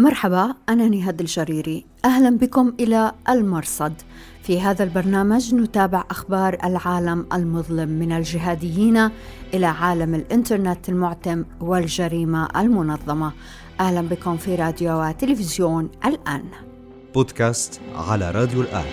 مرحبا أنا نهاد الجريري. أهلا بكم إلى المرصد. في هذا البرنامج نتابع أخبار العالم المظلم من الجهاديين إلى عالم الإنترنت المعتم والجريمة المنظمة. أهلا بكم في راديو وتلفزيون الآن. بودكاست على راديو الآن.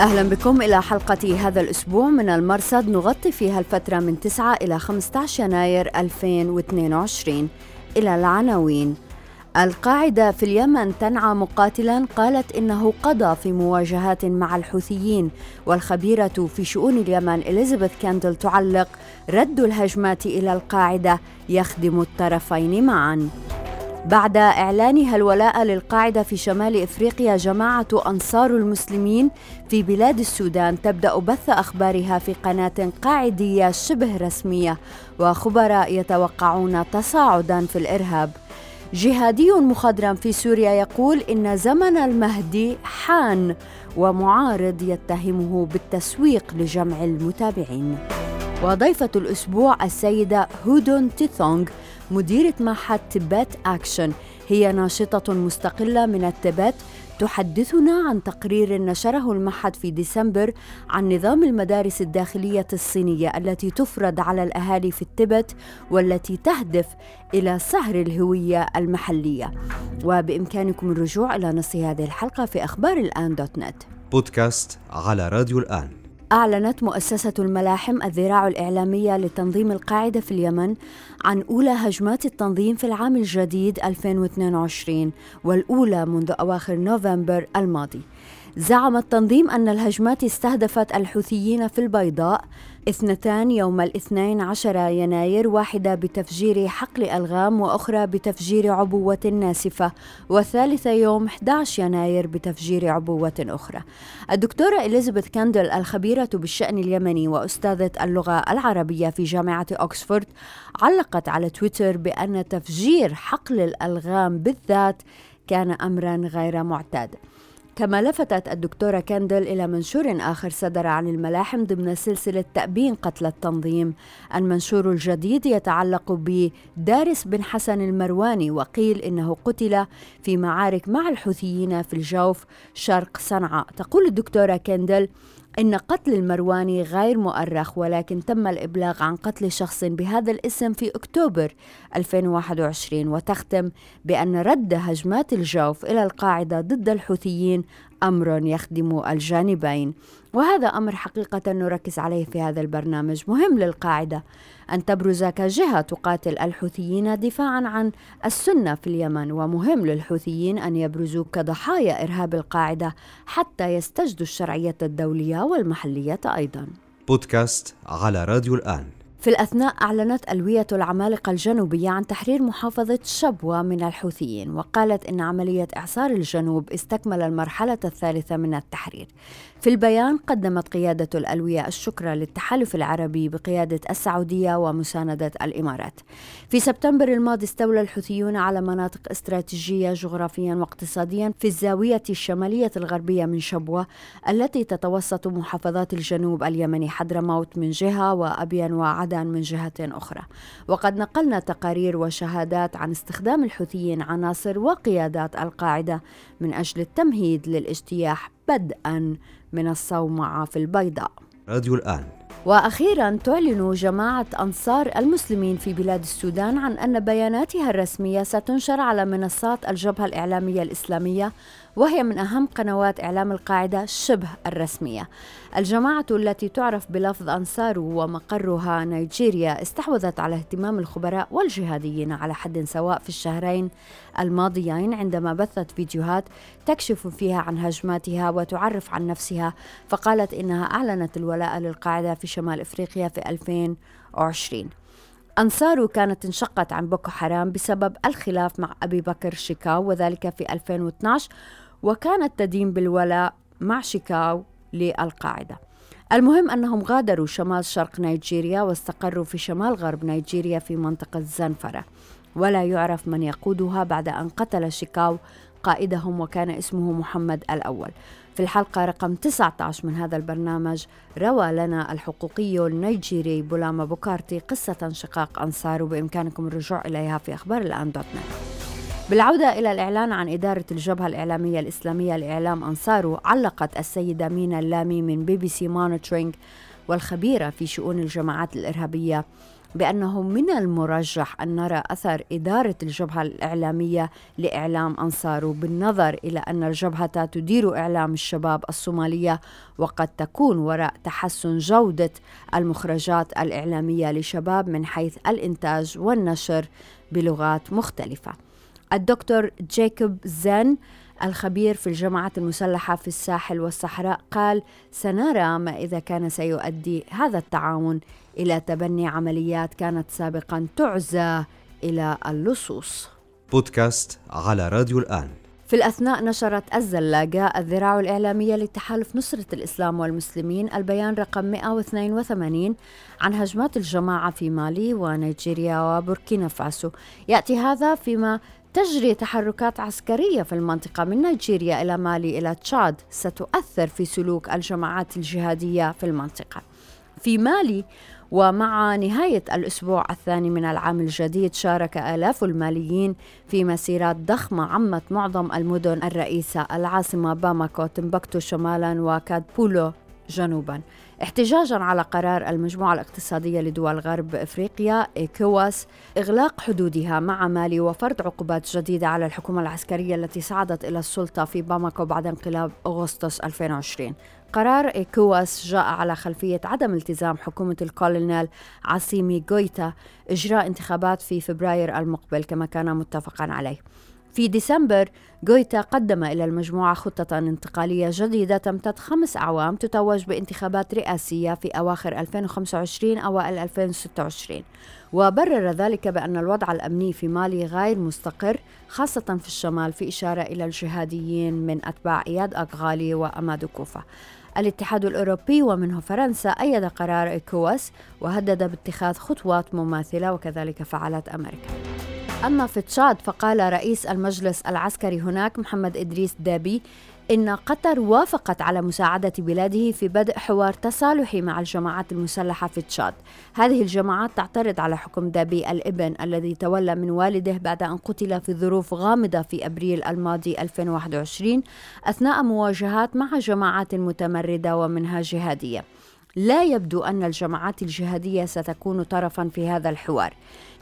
أهلا بكم إلى حلقة هذا الأسبوع من المرصد. نغطي فيها الفترة من 9 إلى 15 يناير 2022 إلى العناوين. القاعدة في اليمن تنعى مقاتلا قالت إنه قضى في مواجهات مع الحوثيين والخبيرة في شؤون اليمن إليزابيث كاندل تعلق رد الهجمات إلى القاعدة يخدم الطرفين معا. بعد إعلانها الولاء للقاعدة في شمال إفريقيا جماعة أنصار المسلمين في بلاد السودان تبدأ بث أخبارها في قناة قاعدية شبه رسمية وخبراء يتوقعون تصاعدا في الإرهاب. جهادي مخضرم في سوريا يقول إن زمن المهدي حان ومعارض يتهمه بالتسويق لجمع المتابعين. وضيفة الأسبوع السيدة هودون تيثونغ مديرة معهد تبت أكشن هي ناشطة مستقلة من التبت تحدثنا عن تقرير نشره المعهد في ديسمبر عن نظام المدارس الداخلية الصينية التي تفرض على الأهالي في التبت والتي تهدف إلى سهر الهوية المحلية. وبإمكانكم الرجوع إلى نص هذه الحلقة في أخبار الآن دوت نت. بودكاست على راديو الآن. أعلنت مؤسسة الملاحم الذراع الإعلامية لتنظيم القاعدة في اليمن عن أولى هجمات التنظيم في العام الجديد 2022 والأولى منذ أواخر نوفمبر الماضي. زعم التنظيم أن الهجمات استهدفت الحوثيين في البيضاء اثنتان يوم الاثنين عشر يناير واحدة بتفجير حقل ألغام وأخرى بتفجير عبوة ناسفة والثالثة يوم 11 يناير بتفجير عبوة أخرى. الدكتورة إليزابيث كاندل الخبيرة بالشأن اليمني وأستاذة اللغة العربية في جامعة أكسفورد علقت على تويتر بأن تفجير حقل الألغام بالذات كان أمرا غير معتاد. كما لفتت الدكتورة كاندل إلى منشور آخر صدر عن الملاحم ضمن سلسلة تأبين قتل التنظيم. المنشور الجديد يتعلق بدارس بن حسن المرواني وقيل إنه قتل في معارك مع الحوثيين في الجوف شرق صنعاء. تقول الدكتورة كاندل إن قتل المرواني غير مؤرخ ولكن تم الإبلاغ عن قتل شخص بهذا الاسم في أكتوبر 2021 وتختم بأن رد هجمات الجوف إلى القاعدة ضد الحوثيين أمر يخدم الجانبين. وهذا أمر حقيقة نركز عليه في هذا البرنامج. مهم للقاعدة أن تبرز كجهة تقاتل الحوثيين دفاعا عن السنة في اليمن. ومهم للحوثيين أن يبرزوا كضحايا إرهاب القاعدة حتى يستجدوا الشرعية الدولية والمحلية أيضا. بودكاست على راديو الآن. في الأثناء أعلنت ألوية العمالقة الجنوبية عن تحرير محافظة شبوة من الحوثيين وقالت إن عملية إعصار الجنوب استكمل المرحلة الثالثة من التحرير في البيان قدمت قيادة الألوية الشكر للتحالف العربي بقيادة السعودية ومساندة الإمارات. في سبتمبر الماضي استولى الحوثيون على مناطق استراتيجية جغرافيا واقتصاديا في الزاوية الشمالية الغربية من شبوة التي تتوسط محافظات الجنوب اليمني حضرموت من جهة وأبين وعدن من جهة أخرى. وقد نقلنا تقارير وشهادات عن استخدام الحوثيين عناصر وقيادات القاعدة من أجل التمهيد للاجتياح بدءا من الصومعة في البيضاء راديو الآن وأخيرا تعلن جماعة أنصار المسلمين في بلاد السودان عن أن بياناتها الرسمية ستنشر على منصات الجبهة الإعلامية الإسلامية وهي من أهم قنوات إعلام القاعدة شبه الرسمية. الجماعة التي تعرف بلفظ انصارو ومقرها نيجيريا استحوذت على اهتمام الخبراء والجهاديين على حد سواء في الشهرين الماضيين عندما بثت فيديوهات تكشف فيها عن هجماتها وتعرف عن نفسها فقالت إنها أعلنت الولاء للقاعدة في شمال إفريقيا في 2020 أنصاره كانت انشقت عن بوكو حرام بسبب الخلاف مع أبي بكر شيكاو وذلك في 2012 وكانت تدين بالولاء مع شيكاو للقاعدة. المهم أنهم غادروا شمال شرق نيجيريا واستقروا في شمال غرب نيجيريا في منطقة زنفرة. ولا يعرف من يقودها بعد أن قتل شيكاو قائدهم وكان اسمه محمد الأول. في الحلقة رقم 19 من هذا البرنامج روى لنا الحقوقي النيجيري بولاما بوكارتي قصة انشقاق أنصار وبإمكانكم الرجوع إليها في أخبار الآن دوت نت بالعودة إلى الإعلان عن إدارة الجبهة الإعلامية الإسلامية لإعلام أنصارو علقت السيدة مينا اللامي من بي بي سي مونيتورينج والخبيرة في شؤون الجماعات الإرهابية بأنه من المرجح أن نرى أثر إدارة الجبهة الإعلامية لإعلام أنصارو بالنظر إلى أن الجبهة تدير إعلام الشباب الصومالية وقد تكون وراء تحسن جودة المخرجات الإعلامية لشباب من حيث الإنتاج والنشر بلغات مختلفة. الدكتور جيكوب زين الخبير في الجماعات المسلحة في الساحل والصحراء قال سنرى ما إذا كان سيؤدي هذا التعاون إلى تبني عمليات كانت سابقا تعزى إلى اللصوص. بودكاست على راديو الآن. في الأثناء نشرت الزلاقة الذراع الإعلامية لتحالف نصرة الإسلام والمسلمين البيان رقم 182 عن هجمات الجماعة في مالي ونيجيريا وبوركينا فاسو. يأتي هذا فيما تجري تحركات عسكرية في المنطقة من نيجيريا إلى مالي إلى تشاد ستؤثر في سلوك الجماعات الجهادية في المنطقة. في مالي ومع نهاية الأسبوع الثاني من العام الجديد شارك آلاف الماليين في مسيرات ضخمة عمت معظم المدن الرئيسة العاصمة باماكو تمبكتو شمالا وكادبولو جنوبا احتجاجا على قرار المجموعة الاقتصادية لدول غرب إفريقيا ايكواس إغلاق حدودها مع مالي وفرض عقوبات جديدة على الحكومة العسكرية التي صعدت إلى السلطة في باماكو بعد انقلاب أغسطس 2020 قرار إيكواس جاء على خلفية عدم التزام حكومة الكولونيل عاصيمي غويتا إجراء انتخابات في فبراير المقبل كما كان متفقا عليه. في ديسمبر غويتا قدم إلى المجموعة خطة انتقالية جديدة تمتد خمس أعوام تتوج بانتخابات رئاسية في أواخر 2025 أوائل 2026 وبرر ذلك بأن الوضع الأمني في مالي غير مستقر خاصة في الشمال في إشارة إلى الجهاديين من أتباع إياد أغالي وأمادو كوفا. الاتحاد الأوروبي ومنه فرنسا أيد قرار إيكواس وهدد باتخاذ خطوات مماثلة وكذلك فعلت أمريكا. أما في تشاد فقال رئيس المجلس العسكري هناك محمد إدريس دابي إن قطر وافقت على مساعدة بلاده في بدء حوار تصالحي مع الجماعات المسلحة في تشاد. هذه الجماعات تعترض على حكم دابي الإبن الذي تولى من والده بعد أن قتل في ظروف غامضة في أبريل الماضي 2021 أثناء مواجهات مع جماعات متمردة ومنها جهادية. لا يبدو أن الجماعات الجهادية ستكون طرفا في هذا الحوار.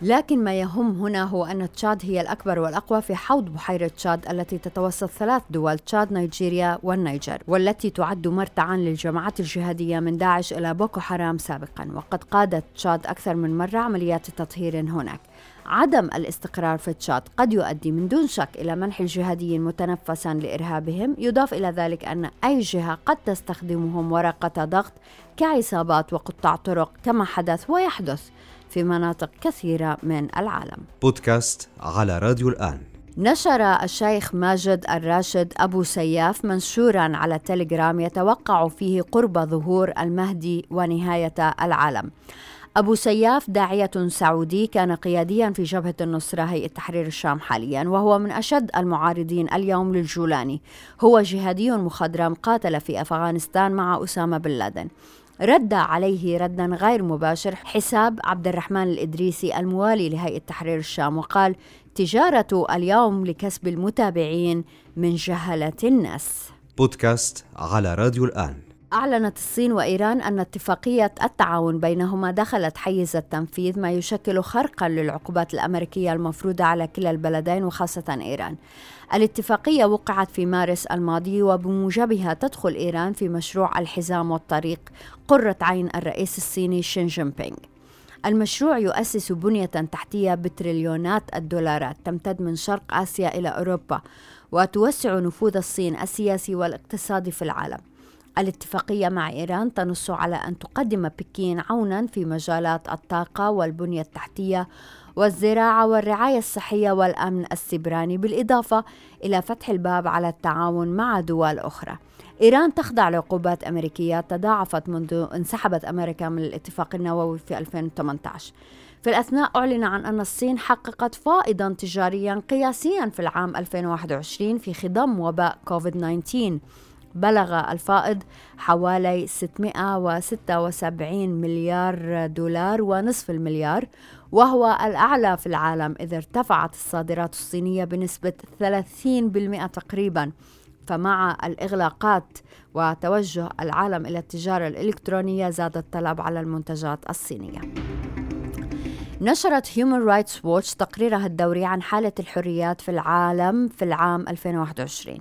لكن ما يهم هنا هو أن تشاد هي الأكبر والأقوى في حوض بحيرة تشاد التي تتوسط ثلاث دول تشاد نيجيريا والنيجر والتي تعد مرتعا للجماعات الجهادية من داعش إلى بوكو حرام سابقا. وقد قادت تشاد أكثر من مرة عمليات تطهير هناك. عدم الاستقرار في تشاد قد يؤدي من دون شك إلى منح الجهاديين متنفسا لإرهابهم يضاف إلى ذلك أن أي جهة قد تستخدمهم ورقة ضغط كعصابات وقطاع طرق كما حدث ويحدث في مناطق كثيرة من العالم. بودكاست على راديو الآن. نشر الشيخ ماجد الراشد أبو سياف منشورا على تليجرام يتوقع فيه قرب ظهور المهدي ونهاية العالم. أبو سياف داعية سعودي كان قياديا في جبهة النصرة هيئة تحرير الشام حاليا وهو من أشد المعارضين اليوم للجولاني. هو جهادي مخضرم قاتل في أفغانستان مع أسامة بن لادن. رد عليه ردا غير مباشر حساب عبد الرحمن الإدريسي الموالي لهيئة تحرير الشام وقال تجارة اليوم لكسب المتابعين من جهلة الناس. بودكاست على راديو الآن. أعلنت الصين وإيران أن اتفاقية التعاون بينهما دخلت حيز التنفيذ ما يشكل خرقا للعقوبات الأمريكية المفروضة على كلا البلدين وخاصة إيران. الاتفاقية وقعت في مارس الماضي وبموجبها تدخل إيران في مشروع الحزام والطريق قرة عين الرئيس الصيني شين جين بينغ. المشروع يؤسس بنية تحتية بتريليونات الدولارات تمتد من شرق آسيا إلى أوروبا وتوسع نفوذ الصين السياسي والاقتصادي في العالم. الاتفاقية مع إيران تنص على أن تقدم بكين عونا في مجالات الطاقة والبنية التحتية والزراعة والرعاية الصحية والأمن السبراني بالإضافة إلى فتح الباب على التعاون مع دول أخرى. إيران تخضع لعقوبات أمريكية تضاعفت منذ انسحبت أمريكا من الاتفاق النووي في 2018. في الأثناء أعلن عن أن الصين حققت فائضا تجاريا قياسيا في العام 2021 في خضم وباء كوفيد 19 بلغ الفائض حوالي 676 مليار دولار ونصف المليار وهو الأعلى في العالم إذ ارتفعت الصادرات الصينية بنسبة 30% تقريباً. فمع الإغلاقات وتوجه العالم إلى التجارة الإلكترونية زاد الطلب على المنتجات الصينية. نشرت Human Rights Watch تقريرها الدوري عن حالة الحريات في العالم في العام 2021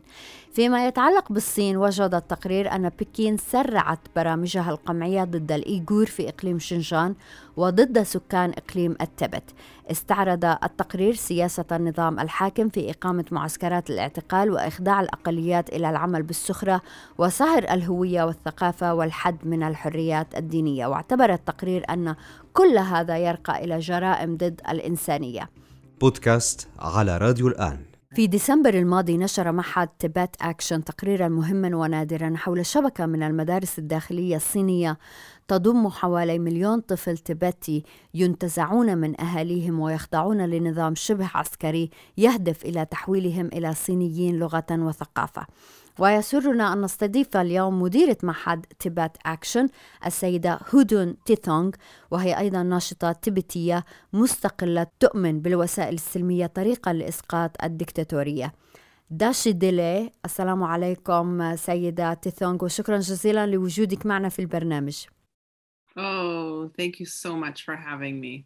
فيما يتعلق بالصين وجد التقرير أن بكين سرعت برامجها القمعية ضد الإيغور في إقليم شنجان وضد سكان إقليم التبت. استعرض التقرير سياسة النظام الحاكم في إقامة معسكرات الاعتقال وإخضاع الأقليات إلى العمل بالسخرة وصهر الهوية والثقافة والحد من الحريات الدينية. واعتبر التقرير أن كل هذا يرقى إلى جرائم ضد الإنسانية. بودكاست على راديو الآن. في ديسمبر الماضي نشر معهد تبات أكشن تقريرا مهما ونادرا حول شبكة من المدارس الداخلية الصينية تضم حوالي مليون طفل تبتي ينتزعون من أهاليهم ويخضعون لنظام شبه عسكري يهدف إلى تحويلهم إلى صينيين لغة وثقافة. ويسرنا أن نستضيف اليوم مديرة معهد تيبت أكشن السيدة هودون تيثونغ وهي أيضا ناشطة تبتية مستقلة تؤمن بالوسائل السلمية طريقا لإسقاط الدكتاتورية تاشي ديليك السلام عليكم سيدة تيثونغ وشكرا جزيلا لوجودك معنا في البرنامج Oh, thank you so much for having me.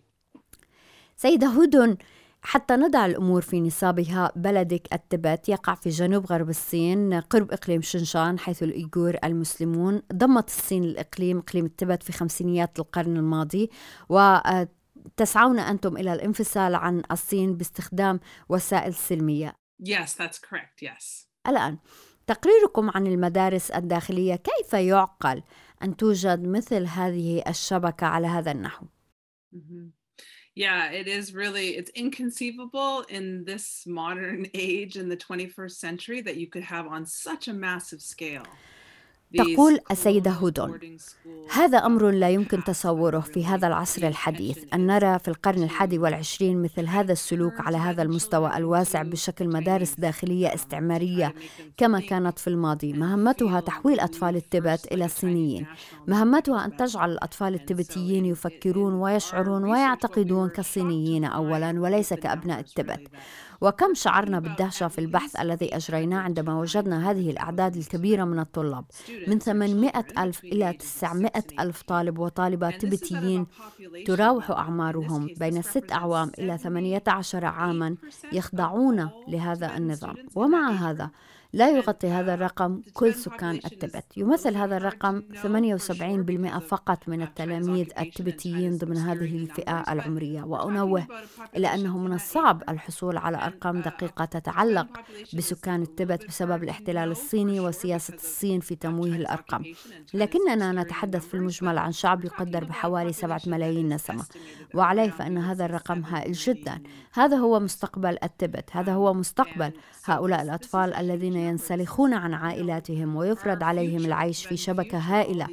سيدة هودون حتى نضع الأمور في نصابها بلدك التبت يقع في جنوب غرب الصين قرب إقليم شنشان حيث الإيغور المسلمون ضمت الصين الإقليم إقليم التبت في خمسينيات القرن الماضي وتسعون أنتم إلى الانفصال عن الصين باستخدام وسائل سلمية Yes, that's correct. Yes. الآن تقريركم عن المدارس الداخلية كيف يعقل أن توجد مثل هذه الشبكة على هذا النحو؟ Mhm. Yeah, it is really it's inconceivable in this modern age in the 21st century that you could have on such a massive scale. تقول السيدة هودون هذا أمر لا يمكن تصوره في هذا العصر الحديث. أن نرى في القرن الحادي والعشرين مثل هذا السلوك على هذا المستوى الواسع بشكل مدارس داخلية استعمارية كما كانت في الماضي. مهمتها تحويل أطفال التبت إلى الصينيين. مهمتها أن تجعل الأطفال التبتيين يفكرون ويشعرون ويعتقدون كالصينيين أولا وليس كأبناء التبت. وكم شعرنا بالدهشة في البحث الذي أجريناه عندما وجدنا هذه الأعداد الكبيرة من الطلاب. من 800 ألف إلى 900 ألف طالب وطالبة تبتيين تراوح أعمارهم بين ست أعوام إلى 18 عاما يخضعون لهذا النظام. ومع هذا لا يغطي هذا الرقم كل سكان التبت. يمثل هذا الرقم 78% فقط من التلاميذ التبتيين ضمن هذه الفئة العمرية. وأنوه إلى أنه من الصعب الحصول على أرقام دقيقة تتعلق بسكان التبت بسبب الاحتلال الصيني وسياسة الصين في تمويه الأرقام. لكننا نتحدث في المجمل عن شعب يقدر بحوالي سبعة ملايين نسمة وعليه فإن هذا الرقم هائل جدا. هذا هو مستقبل التبت هذا هو مستقبل هؤلاء الأطفال الذين ينسلخون عن عائلاتهم ويفرض عليهم العيش في شبكة هائلة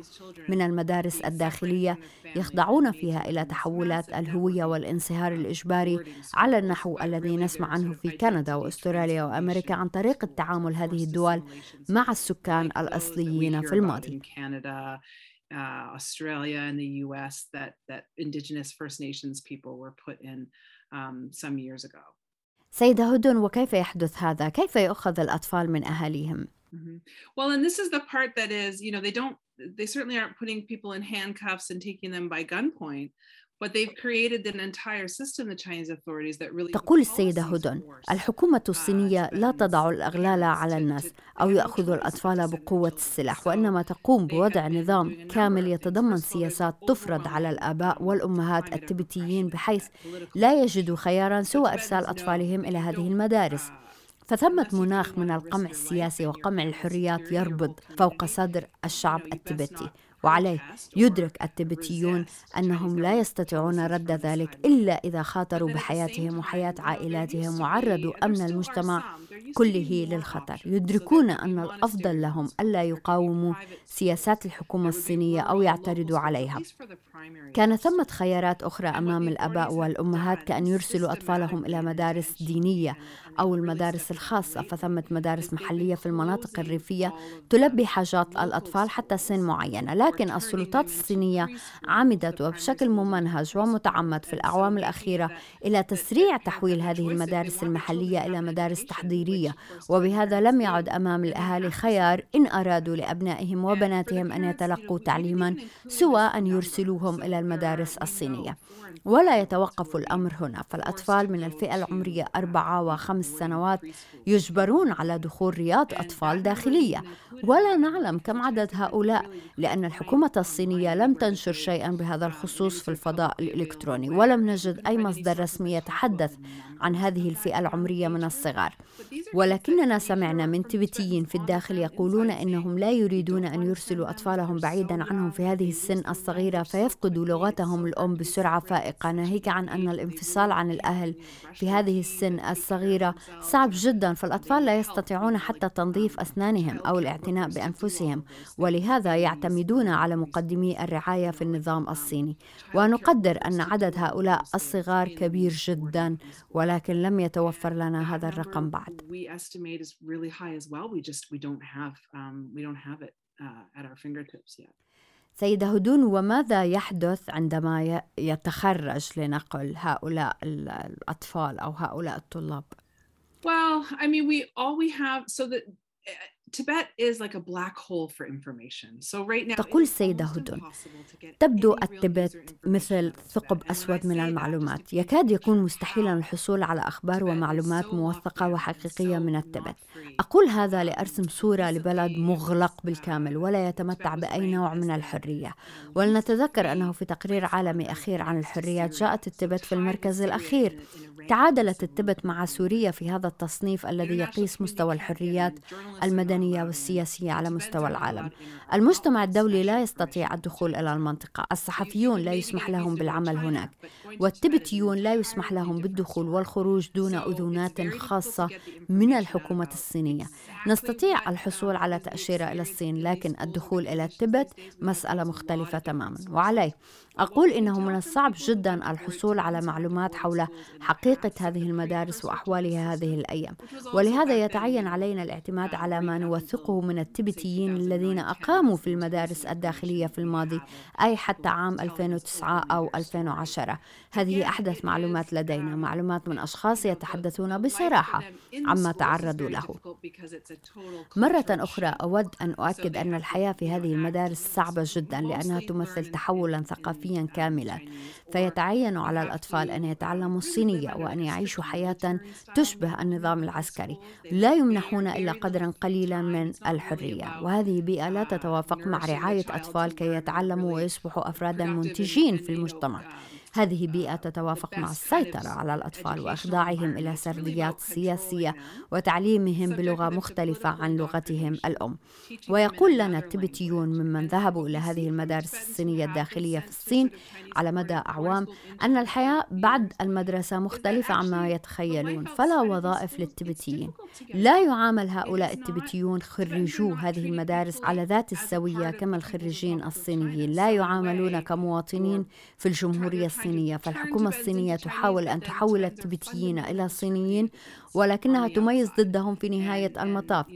من المدارس الداخلية يخضعون فيها إلى تحولات الهوية والانصهار الإجباري على النحو الذي نسمع عنه في كندا وأستراليا وأمريكا عن طريق التعامل هذه الدول مع السكان الأصليين في الماضي Uh, Australia and the US that indigenous First Nations people were put in um, some years ago. سيدة هدن وكيف يحدث هذا؟ كيف يؤخذ الأطفال من أهاليهم؟ Mm-hmm. Well, and this is the part that is, you know, they don't, they certainly aren't putting people in handcuffs and taking them by gunpoint. تقول السيدة هدن الحكومة الصينية لا تضع الأغلال على الناس أو يأخذ الأطفال بقوة السلاح. وإنما تقوم بوضع نظام كامل يتضمن سياسات تفرض على الآباء والأمهات التبتيين بحيث لا يجدوا خيارا سوى إرسال أطفالهم إلى هذه المدارس. فثمة مناخ من القمع السياسي وقمع الحريات يربض فوق صدر الشعب التبتي وعليه يدرك التبتيون أنهم لا يستطيعون رد ذلك إلا إذا خاطروا بحياتهم وحياة عائلاتهم وعرضوا أمن المجتمع كله للخطر. يدركون أن الأفضل لهم ألا يقاوموا سياسات الحكومة الصينية أو يعترضوا عليها. كان ثمة خيارات أخرى أمام الآباء والأمهات كأن يرسلوا أطفالهم إلى مدارس دينية أو المدارس الخاصة فثمة مدارس محلية في المناطق الريفية تلبي حاجات الأطفال حتى سن معينة لكن السلطات الصينية عمدت وبشكل ممنهج ومتعمد في الأعوام الأخيرة إلى تسريع تحويل هذه المدارس المحلية إلى مدارس تحضيرية. وبهذا لم يعد أمام الأهالي خيار إن أرادوا لأبنائهم وبناتهم أن يتلقوا تعليما سوى أن يرسلوهم إلى المدارس الصينية. ولا يتوقف الأمر هنا. فالأطفال من الفئة العمرية أربعة وخمس سنوات يجبرون على دخول رياض أطفال داخلية. ولا نعلم كم عدد هؤلاء لأن الحكومة الصينية لم تنشر شيئا بهذا الخصوص في الفضاء الإلكتروني ولم نجد أي مصدر رسمي يتحدث عن هذه الفئة العمرية من الصغار. ولكننا سمعنا من تبتيين في الداخل يقولون إنهم لا يريدون أن يرسلوا أطفالهم بعيدا عنهم في هذه السن الصغيرة فيفقدوا لغتهم الأم بسرعة فائقة ناهيك عن أن الانفصال عن الأهل في هذه السن الصغيرة صعب جدا فالأطفال لا يستطيعون حتى تنظيف أسنانهم أو الاعتناء بأنفسهم ولهذا يعتمدون على مقدمي الرعاية في النظام الصيني. ونقدر أن عدد هؤلاء الصغار كبير جدا ولكن لم يتوفر لنا هذا الرقم بعد. سيدة هدون وماذا يحدث عندما يتخرج لنقل هؤلاء الأطفال أو هؤلاء الطلاب؟ Well, I mean, we all we have so that تقول السيدة هدون تبدو التبت مثل ثقب أسود من المعلومات. يكاد يكون مستحيلا الحصول على أخبار ومعلومات موثقة وحقيقية من التبت. أقول هذا لأرسم صورة لبلد مغلق بالكامل ولا يتمتع بأي نوع من الحرية. ولنتذكر أنه في تقرير عالمي أخير عن الحريات جاءت التبت في المركز الأخير. تعادلت التبت مع سوريا في هذا التصنيف الذي يقيس مستوى الحريات المدنية. والسياسية على مستوى العالم. المجتمع الدولي لا يستطيع الدخول إلى المنطقة، الصحفيون لا يسمح لهم بالعمل هناك، والتبتيون لا يسمح لهم بالدخول والخروج دون أذونات خاصة من الحكومة الصينية. نستطيع الحصول على تأشيرة إلى الصين، لكن الدخول إلى التبت مسألة مختلفة تماما، وعليه أقول إنه من الصعب جدا الحصول على معلومات حول حقيقة هذه المدارس وأحوالها هذه الأيام. ولهذا يتعين علينا الاعتماد على ما نوثقه من التبتيين الذين أقاموا في المدارس الداخلية في الماضي أي حتى عام 2009 أو 2010 هذه أحدث معلومات لدينا معلومات من أشخاص يتحدثون بصراحة عما تعرضوا له. مرة أخرى أود أن أؤكد أن الحياة في هذه المدارس صعبة جدا لأنها تمثل تحولا ثقافيا ثقافيا كاملا فيتعين على الأطفال أن يتعلموا الصينية وأن يعيشوا حياة تشبه النظام العسكري. لا يمنحون إلا قدرا قليلا من الحرية. وهذه بيئة لا تتوافق مع رعاية أطفال كي يتعلموا ويصبحوا أفرادا منتجين في المجتمع. هذه بيئة تتوافق مع السيطرة على الأطفال وإخضاعهم إلى سرديات سياسية وتعليمهم بلغة مختلفة عن لغتهم الأم. ويقول لنا التبتيون ممن ذهبوا إلى هذه المدارس الصينية الداخلية في الصين على مدى أعوام. أن الحياة بعد المدرسة مختلفة عما يتخيلون. فلا وظائف للتبتيين. لا يعامل هؤلاء التبتيون خريجو هذه المدارس على ذات السوية كما الخريجين الصينيين. لا يعاملون كمواطنين في الجمهورية الصينية فالحكومة الصينية تحاول أن تحول التبتيين إلى صينيين ولكنها تميز ضدهم في نهاية المطاف.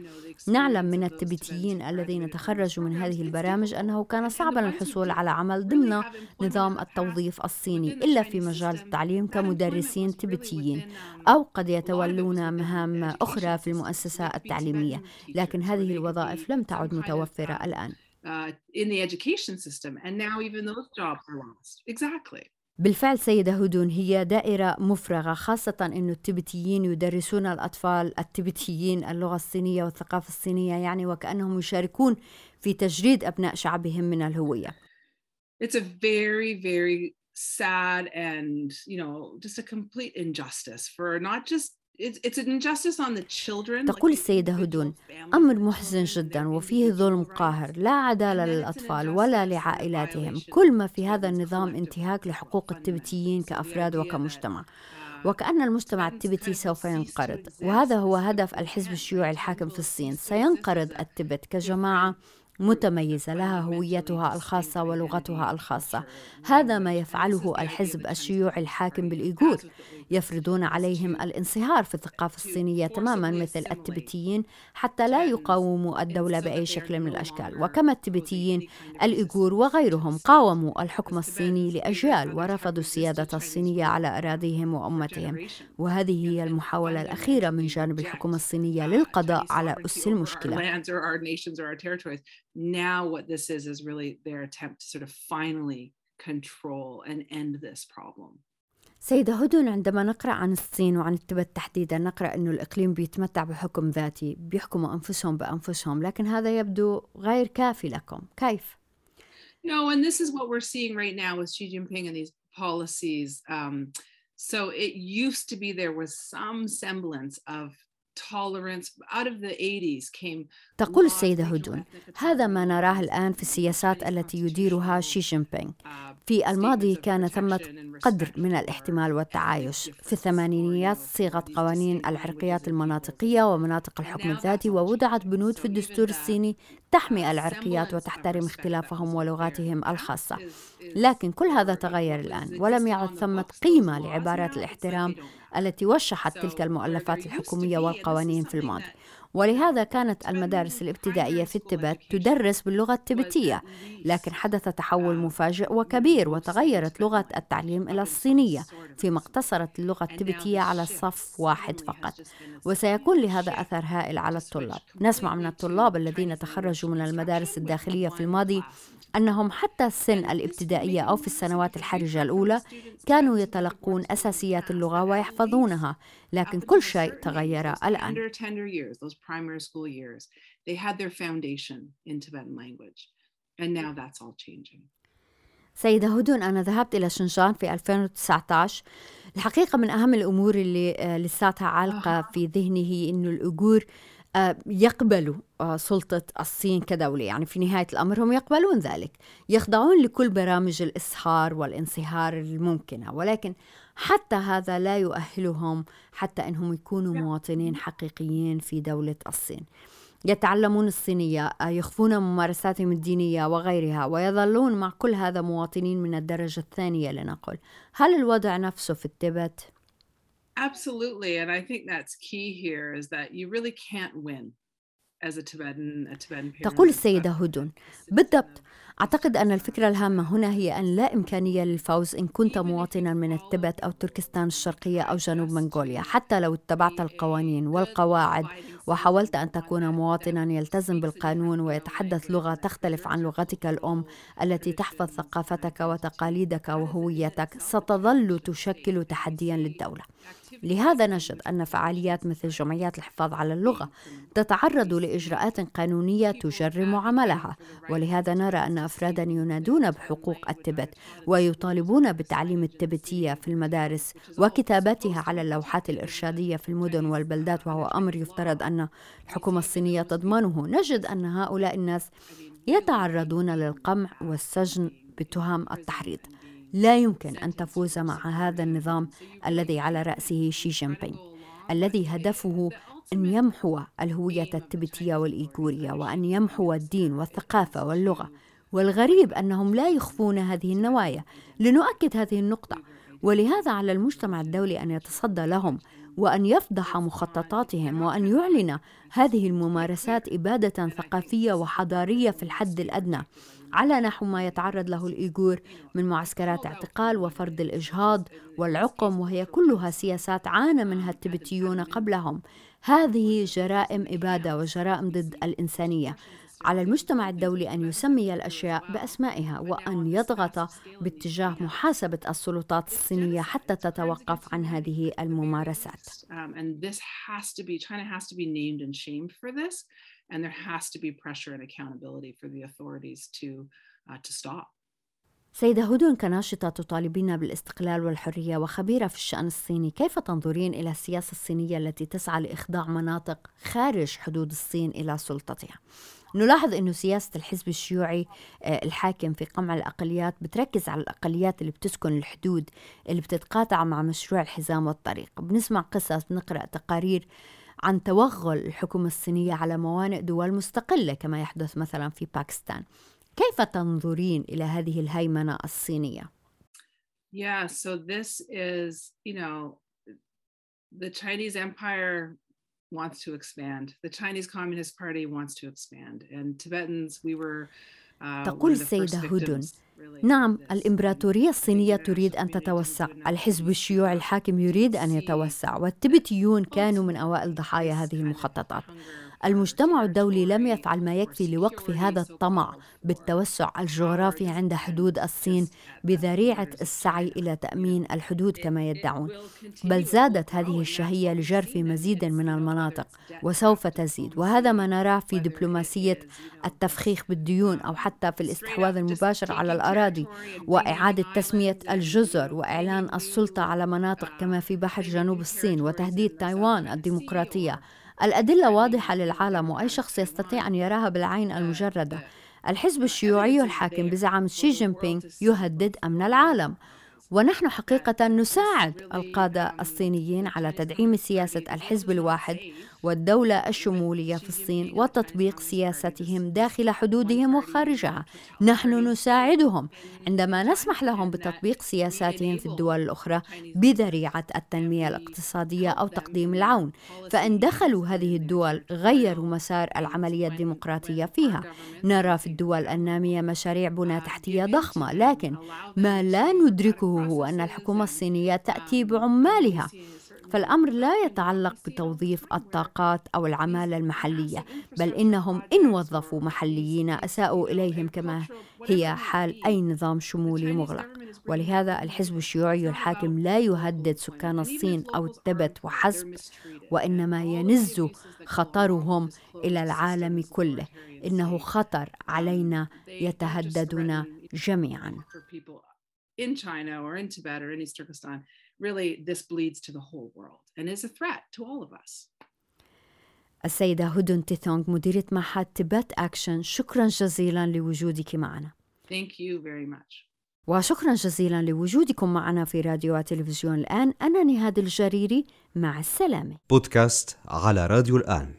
نعلم من التبتيين الذين تخرجوا من هذه البرامج أنه كان صعبا الحصول على عمل ضمن نظام التوظيف الصيني إلا في مجال التعليم كمدرسين تبتيين أو قد يتولون مهام أخرى في المؤسسة التعليمية. لكن هذه الوظائف لم تعد متوفرة الآن. Uh, in the education system. And now even those jobs are lost. exactly بالفعل سيدة هدون هي دائرة مفرغة خاصة أن التبتيين يدرسون الأطفال التبتيين اللغة الصينية والثقافة الصينية يعني وكأنهم يشاركون في تجريد أبناء شعبهم من الهوية. It's a very very sad and you know just a complete injustice for not just تقول السيدة هدون أمر محزن جدا وفيه ظلم قاهر لا عدالة للأطفال ولا لعائلاتهم. كل ما في هذا النظام انتهاك لحقوق التبتيين كأفراد وكمجتمع. وكأن المجتمع التبتي سوف ينقرض. وهذا هو هدف الحزب الشيوعي الحاكم في الصين. سينقرض التبت كجماعة متميزة لها هويتها الخاصة ولغتها الخاصة. هذا ما يفعله الحزب الشيوعي الحاكم بالإيغور. يفرضون عليهم الانصهار في الثقافة الصينية تماما مثل التبتيين حتى لا يقاوموا الدولة بأي شكل من الأشكال. وكما التبتيين الإيغور وغيرهم قاوموا الحكم الصيني لأجيال ورفضوا السيادة الصينية على أراضيهم وأمتهم. وهذه هي المحاولة الأخيرة من جانب الحكومة الصينية للقضاء على أس المشكلة. Now what this is is really their attempt to sort of finally control and end this problem. سيدة هدن عندما نقرأ عن الصين وعن التبت تحديدا نقرأ أنه الإقليم بيتمتع بحكم ذاتي بيحكموا أنفسهم بأنفسهم لكن هذا يبدو غير كافي لكم كيف؟ No, and this is what we're seeing right now with Xi Jinping and these policies. Um, so it used to be there was some semblance of تقول السيدة هدون هذا ما نراه الآن في السياسات التي يديرها شي جين بينغ في الماضي كان ثمة قدر من الاحتمال والتعايش في الثمانينيات صيغت قوانين العرقيات المناطقية ومناطق الحكم الذاتي ووضعت بنود في الدستور الصيني تحمي العرقيات وتحترم اختلافهم ولغاتهم الخاصة. لكن كل هذا تغير الآن ولم يعد ثمة قيمة لعبارات الاحترام التي وشحت تلك المؤلفات الحكومية والقوانين في الماضي. ولهذا كانت المدارس الابتدائية في التبت تدرس باللغة التبتية لكن حدث تحول مفاجئ وكبير وتغيرت لغة التعليم إلى الصينية فيما اقتصرت اللغة التبتية على صف واحد فقط. وسيكون لهذا أثر هائل على الطلاب. نسمع من الطلاب الذين تخرجوا من المدارس الداخلية في الماضي أنهم حتى السن الابتدائية أو في السنوات الحرجة الأولى كانوا يتلقون أساسيات اللغة ويحفظونها لكن كل شيء تغير الآن سيدة هدون أنا ذهبت إلى شنشان في 2019 الحقيقة من أهم الأمور اللي آه، لساتها عالقة في ذهني هي أنه الأجور آه، يقبلوا آه، سلطة الصين كدولة. يعني في نهاية الأمر هم يقبلون ذلك. يخضعون لكل برامج الإسهار والانصهار الممكنة. ولكن حتى هذا لا يؤهلهم حتى أنهم يكونوا مواطنين حقيقيين في دولة الصين. يتعلمون الصينية آه، يخفون ممارساتهم الدينية وغيرها ويظلون مع كل هذا مواطنين من الدرجة الثانية لنقل. هل الوضع نفسه في التبت؟ Absolutely. And I think that's key here is that you really can't win as a Tibetan, a Tibetan parent. تقول السيدة هدون بالضبط. أعتقد أن الفكرة الهامة هنا هي أن لا إمكانية للفوز إن كنت مواطنا من التبت أو تركستان الشرقية أو جنوب منغوليا حتى لو اتبعت القوانين والقواعد وحاولت أن تكون مواطنا يلتزم بالقانون ويتحدث لغة تختلف عن لغتك الأم التي تحفظ ثقافتك وتقاليدك وهويتك ستظل تشكل تحديا للدولة. لهذا نجد أن فعاليات مثل جمعيات الحفاظ على اللغة تتعرض لإجراءات قانونية تجرم عملها. ولهذا نرى أن أفرادا ينادون بحقوق التبت ويطالبون بتعليم التبتية في المدارس وكتابتها على اللوحات الإرشادية في المدن والبلدات وهو أمر يفترض أن الحكومة الصينية تضمنه. نجد أن هؤلاء الناس يتعرضون للقمع والسجن بتهم التحريض. لا يمكن أن تفوز مع هذا النظام الذي على رأسه شي جين بينغ الذي هدفه أن يمحو الهوية التبتية والإيغورية وأن يمحو الدين والثقافة واللغة. والغريب أنهم لا يخفون هذه النوايا لنؤكد هذه النقطة. ولهذا على المجتمع الدولي أن يتصدى لهم وأن يفضح مخططاتهم وأن يعلن هذه الممارسات إبادة ثقافية وحضارية في الحد الأدنى. على نحو ما يتعرض له الإيغور من معسكرات اعتقال وفرض الإجهاض والعقم وهي كلها سياسات عانى منها التبتيون قبلهم. هذه جرائم إبادة وجرائم ضد الإنسانية. على المجتمع الدولي أن يسمي الأشياء بأسمائها وأن يضغط باتجاه محاسبة السلطات الصينية حتى تتوقف عن هذه الممارسات. And there has to be pressure and accountability for the authorities to uh, to stop. سيدة هدون كناشطة تطالبين بالاستقلال والحرية وخبيرة في الشأن الصيني كيف تنظرين إلى السياسة الصينية التي تسعى لإخضاع مناطق خارج حدود الصين إلى سلطتها؟ نلاحظ أنه سياسة الحزب الشيوعي آه، الحاكم في قمع الأقليات بتركز على الأقليات اللي بتسكن الحدود اللي بتتقاطع مع مشروع الحزام والطريق بنسمع قصص بنقرأ تقارير عن توغل الحكومة الصينية على موانئ دول مستقلة كما يحدث مثلا في باكستان كيف تنظرين إلى هذه الهيمنة الصينية؟ Yeah, so this is, you know, the Chinese empire wants to expand. The Chinese Communist Party wants to expand. And Tibetans, we were uh, تقول السيدة هدن نعم الإمبراطورية الصينية تريد أن تتوسع. الحزب الشيوعي الحاكم يريد أن يتوسع. والتبتيون كانوا من أوائل ضحايا هذه المخططات. المجتمع الدولي لم يفعل ما يكفي لوقف هذا الطمع بالتوسع الجغرافي عند حدود الصين بذريعة السعي إلى تأمين الحدود كما يدعون. بل زادت هذه الشهية لجرف مزيد من المناطق وسوف تزيد. وهذا ما نراه في دبلوماسية التفخيخ بالديون أو حتى في الاستحواذ المباشر على الأراضي وإعادة تسمية الجزر وإعلان السلطة على مناطق كما في بحر جنوب الصين وتهديد تايوان الديمقراطية. الأدلة واضحة للعالم وأي شخص يستطيع أن يراها بالعين المجردة. الحزب الشيوعي الحاكم بزعامة شي جين بينغ يهدد أمن العالم. ونحن حقيقة نساعد القادة الصينيين على تدعيم سياسة الحزب الواحد والدولة الشمولية في الصين وتطبيق سياستهم داخل حدودهم وخارجها. نحن نساعدهم. عندما نسمح لهم بتطبيق سياساتهم في الدول الأخرى بذريعة التنمية الاقتصادية أو تقديم العون فإن دخلوا هذه الدول غيروا مسار العملية الديمقراطية فيها. نرى في الدول النامية مشاريع بنى تحتية ضخمة لكن ما لا ندركه هو أن الحكومة الصينية تأتي بعمالها. فالأمر لا يتعلق بتوظيف الطاقات أو العمالة المحلية بل إنهم إن وظفوا محليين أساءوا إليهم كما هي حال أي نظام شمولي مغلق. ولهذا الحزب الشيوعي الحاكم لا يهدد سكان الصين أو التبت وحسب وإنما ينز خطرهم إلى العالم كله. إنه خطر علينا يتهددنا جميعا. In China or in Tibet or in East Turkestan really this bleeds to the whole world and is a threat to all of us. السيدة هدن تيثونغ مديرة معهد تبت أكشن شكرا جزيلا لوجودك معنا. Thank you very much. وشكرا جزيلا لوجودكم معنا في راديو وتلفزيون الآن أنا نهاد الجريري مع السلامة بودكاست على راديو الآن